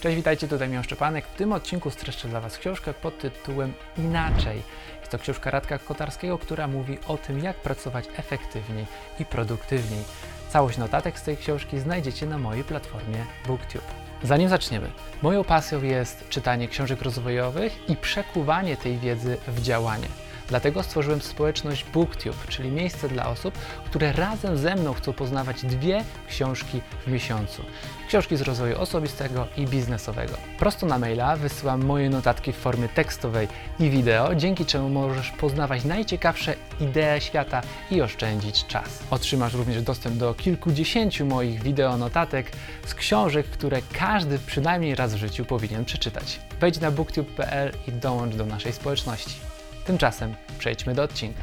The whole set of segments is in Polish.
Cześć, witajcie, tutaj Miał Szczepanek. W tym odcinku streszczę dla Was książkę pod tytułem Inaczej. Jest to książka Radka Kotarskiego, która mówi o tym, jak pracować efektywniej i produktywniej. Całość notatek z tej książki znajdziecie na mojej platformie BookTube. Zanim zaczniemy, moją pasją jest czytanie książek rozwojowych i przekuwanie tej wiedzy w działanie. Dlatego stworzyłem społeczność BookTube, czyli miejsce dla osób, które razem ze mną chcą poznawać dwie książki w miesiącu. Książki z rozwoju osobistego i biznesowego. Prosto na maila wysyłam moje notatki w formie tekstowej i wideo, dzięki czemu możesz poznawać najciekawsze idee świata i oszczędzić czas. Otrzymasz również dostęp do kilkudziesięciu moich wideo notatek z książek, które każdy przynajmniej raz w życiu powinien przeczytać. Wejdź na booktube.pl i dołącz do naszej społeczności. Tymczasem przejdźmy do odcinka.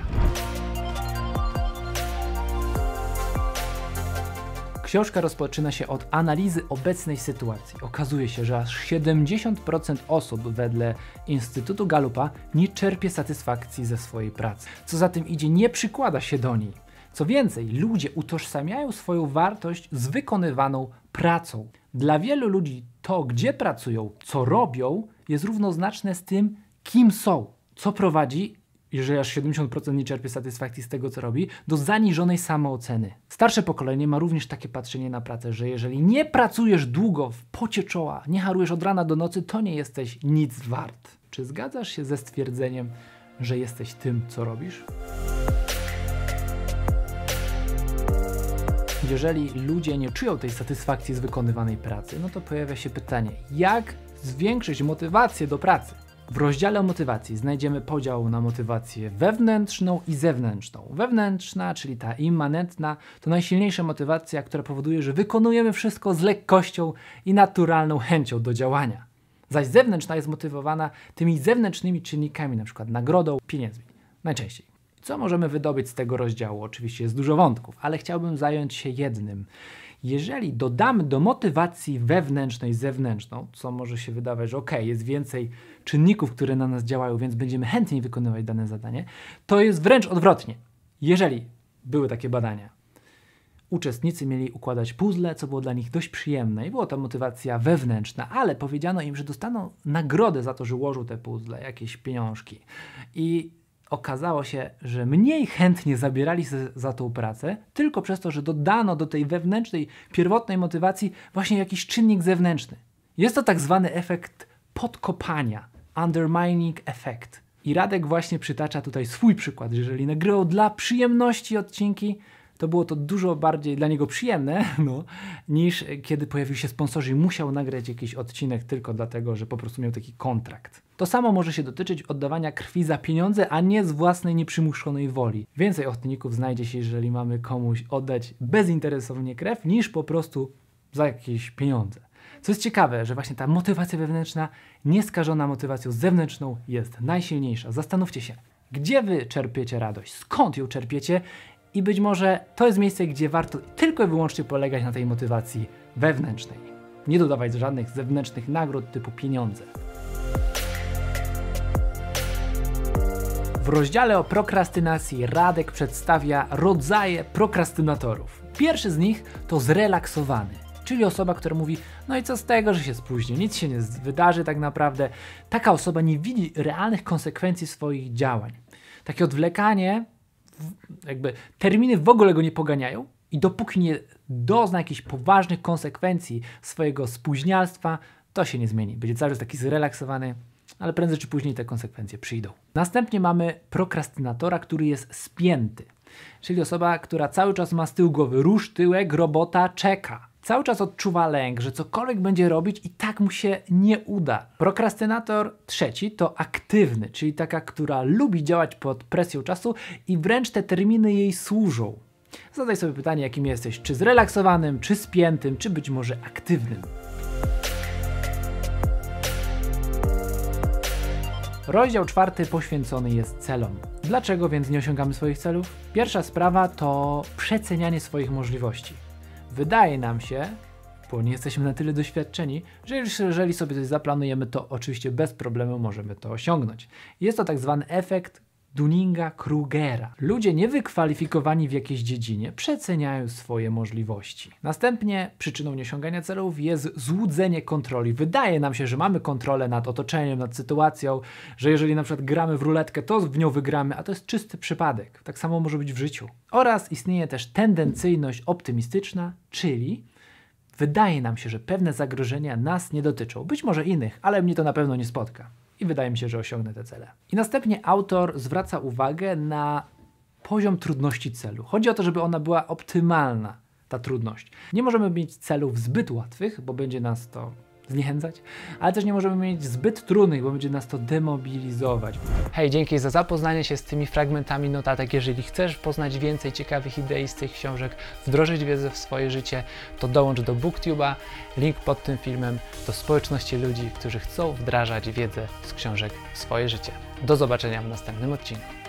Książka rozpoczyna się od analizy obecnej sytuacji. Okazuje się, że aż 70% osób wedle Instytutu Galupa nie czerpie satysfakcji ze swojej pracy. Co za tym idzie, nie przykłada się do niej. Co więcej, ludzie utożsamiają swoją wartość z wykonywaną pracą. Dla wielu ludzi to, gdzie pracują, co robią, jest równoznaczne z tym, kim są co prowadzi, jeżeli aż 70% nie czerpie satysfakcji z tego, co robi, do zaniżonej samooceny. Starsze pokolenie ma również takie patrzenie na pracę, że jeżeli nie pracujesz długo w pocie czoła, nie harujesz od rana do nocy, to nie jesteś nic wart. Czy zgadzasz się ze stwierdzeniem, że jesteś tym, co robisz? Jeżeli ludzie nie czują tej satysfakcji z wykonywanej pracy, no to pojawia się pytanie, jak zwiększyć motywację do pracy? W rozdziale o motywacji znajdziemy podział na motywację wewnętrzną i zewnętrzną. Wewnętrzna, czyli ta immanentna, to najsilniejsza motywacja, która powoduje, że wykonujemy wszystko z lekkością i naturalną chęcią do działania. Zaś zewnętrzna jest motywowana tymi zewnętrznymi czynnikami, np. nagrodą, pieniędzmi. Najczęściej. Co możemy wydobyć z tego rozdziału? Oczywiście jest dużo wątków, ale chciałbym zająć się jednym. Jeżeli dodamy do motywacji wewnętrznej zewnętrzną, co może się wydawać, że ok, jest więcej czynników, które na nas działają, więc będziemy chętniej wykonywać dane zadanie, to jest wręcz odwrotnie. Jeżeli były takie badania, uczestnicy mieli układać puzzle, co było dla nich dość przyjemne i była to motywacja wewnętrzna, ale powiedziano im, że dostaną nagrodę za to, że ułożył te puzzle, jakieś pieniążki. I okazało się, że mniej chętnie zabierali się za tą pracę, tylko przez to, że dodano do tej wewnętrznej, pierwotnej motywacji właśnie jakiś czynnik zewnętrzny. Jest to tak zwany efekt podkopania, undermining effect. I Radek właśnie przytacza tutaj swój przykład, że jeżeli nagrywał dla przyjemności odcinki, to było to dużo bardziej dla niego przyjemne, no, niż kiedy pojawił się sponsorzy i musiał nagrać jakiś odcinek tylko dlatego, że po prostu miał taki kontrakt. To samo może się dotyczyć oddawania krwi za pieniądze, a nie z własnej nieprzymuszonej woli. Więcej ochotników znajdzie się, jeżeli mamy komuś oddać bezinteresownie krew, niż po prostu za jakieś pieniądze. Co jest ciekawe, że właśnie ta motywacja wewnętrzna, nieskażona motywacją zewnętrzną, jest najsilniejsza. Zastanówcie się, gdzie wy czerpiecie radość, skąd ją czerpiecie i być może to jest miejsce, gdzie warto tylko i wyłącznie polegać na tej motywacji wewnętrznej. Nie dodawać żadnych zewnętrznych nagród typu pieniądze. W rozdziale o prokrastynacji Radek przedstawia rodzaje prokrastynatorów. Pierwszy z nich to zrelaksowany, czyli osoba, która mówi: No i co z tego, że się spóźni, nic się nie wydarzy tak naprawdę. Taka osoba nie widzi realnych konsekwencji swoich działań. Takie odwlekanie jakby terminy w ogóle go nie poganiają i dopóki nie dozna jakichś poważnych konsekwencji swojego spóźnialstwa, to się nie zmieni. Będzie cały czas taki zrelaksowany, ale prędzej czy później te konsekwencje przyjdą. Następnie mamy prokrastynatora, który jest spięty, czyli osoba, która cały czas ma z tyłu głowy rusz, tyłek, robota, czeka. Cały czas odczuwa lęk, że cokolwiek będzie robić i tak mu się nie uda. Prokrastynator trzeci to aktywny, czyli taka, która lubi działać pod presją czasu i wręcz te terminy jej służą. Zadaj sobie pytanie, jakim jesteś, czy zrelaksowanym, czy spiętym, czy być może aktywnym. Rozdział czwarty poświęcony jest celom. Dlaczego więc nie osiągamy swoich celów? Pierwsza sprawa to przecenianie swoich możliwości. Wydaje nam się, bo nie jesteśmy na tyle doświadczeni, że jeżeli sobie coś zaplanujemy, to oczywiście bez problemu możemy to osiągnąć. Jest to tak zwany efekt Dunninga-Krugera. Ludzie niewykwalifikowani w jakiejś dziedzinie przeceniają swoje możliwości. Następnie przyczyną nieosiągania celów jest złudzenie kontroli. Wydaje nam się, że mamy kontrolę nad otoczeniem, nad sytuacją, że jeżeli na przykład gramy w ruletkę, to w nią wygramy, a to jest czysty przypadek. Tak samo może być w życiu. Oraz istnieje też tendencyjność optymistyczna, czyli wydaje nam się, że pewne zagrożenia nas nie dotyczą, być może innych, ale mnie to na pewno nie spotka i wydaje mi się, że osiągnę te cele. I następnie autor zwraca uwagę na poziom trudności celu. Chodzi o to, żeby ona była optymalna, ta trudność. Nie możemy mieć celów zbyt łatwych, bo będzie nas to zniechęcać, ale też nie możemy mieć zbyt trudnych, bo będzie nas to demobilizować. Hej, dzięki za zapoznanie się z tymi fragmentami notatek. Jeżeli chcesz poznać więcej ciekawych idei z tych książek, wdrożyć wiedzę w swoje życie, to dołącz do BookTube'a. Link pod tym filmem do społeczności ludzi, którzy chcą wdrażać wiedzę z książek w swoje życie. Do zobaczenia w następnym odcinku.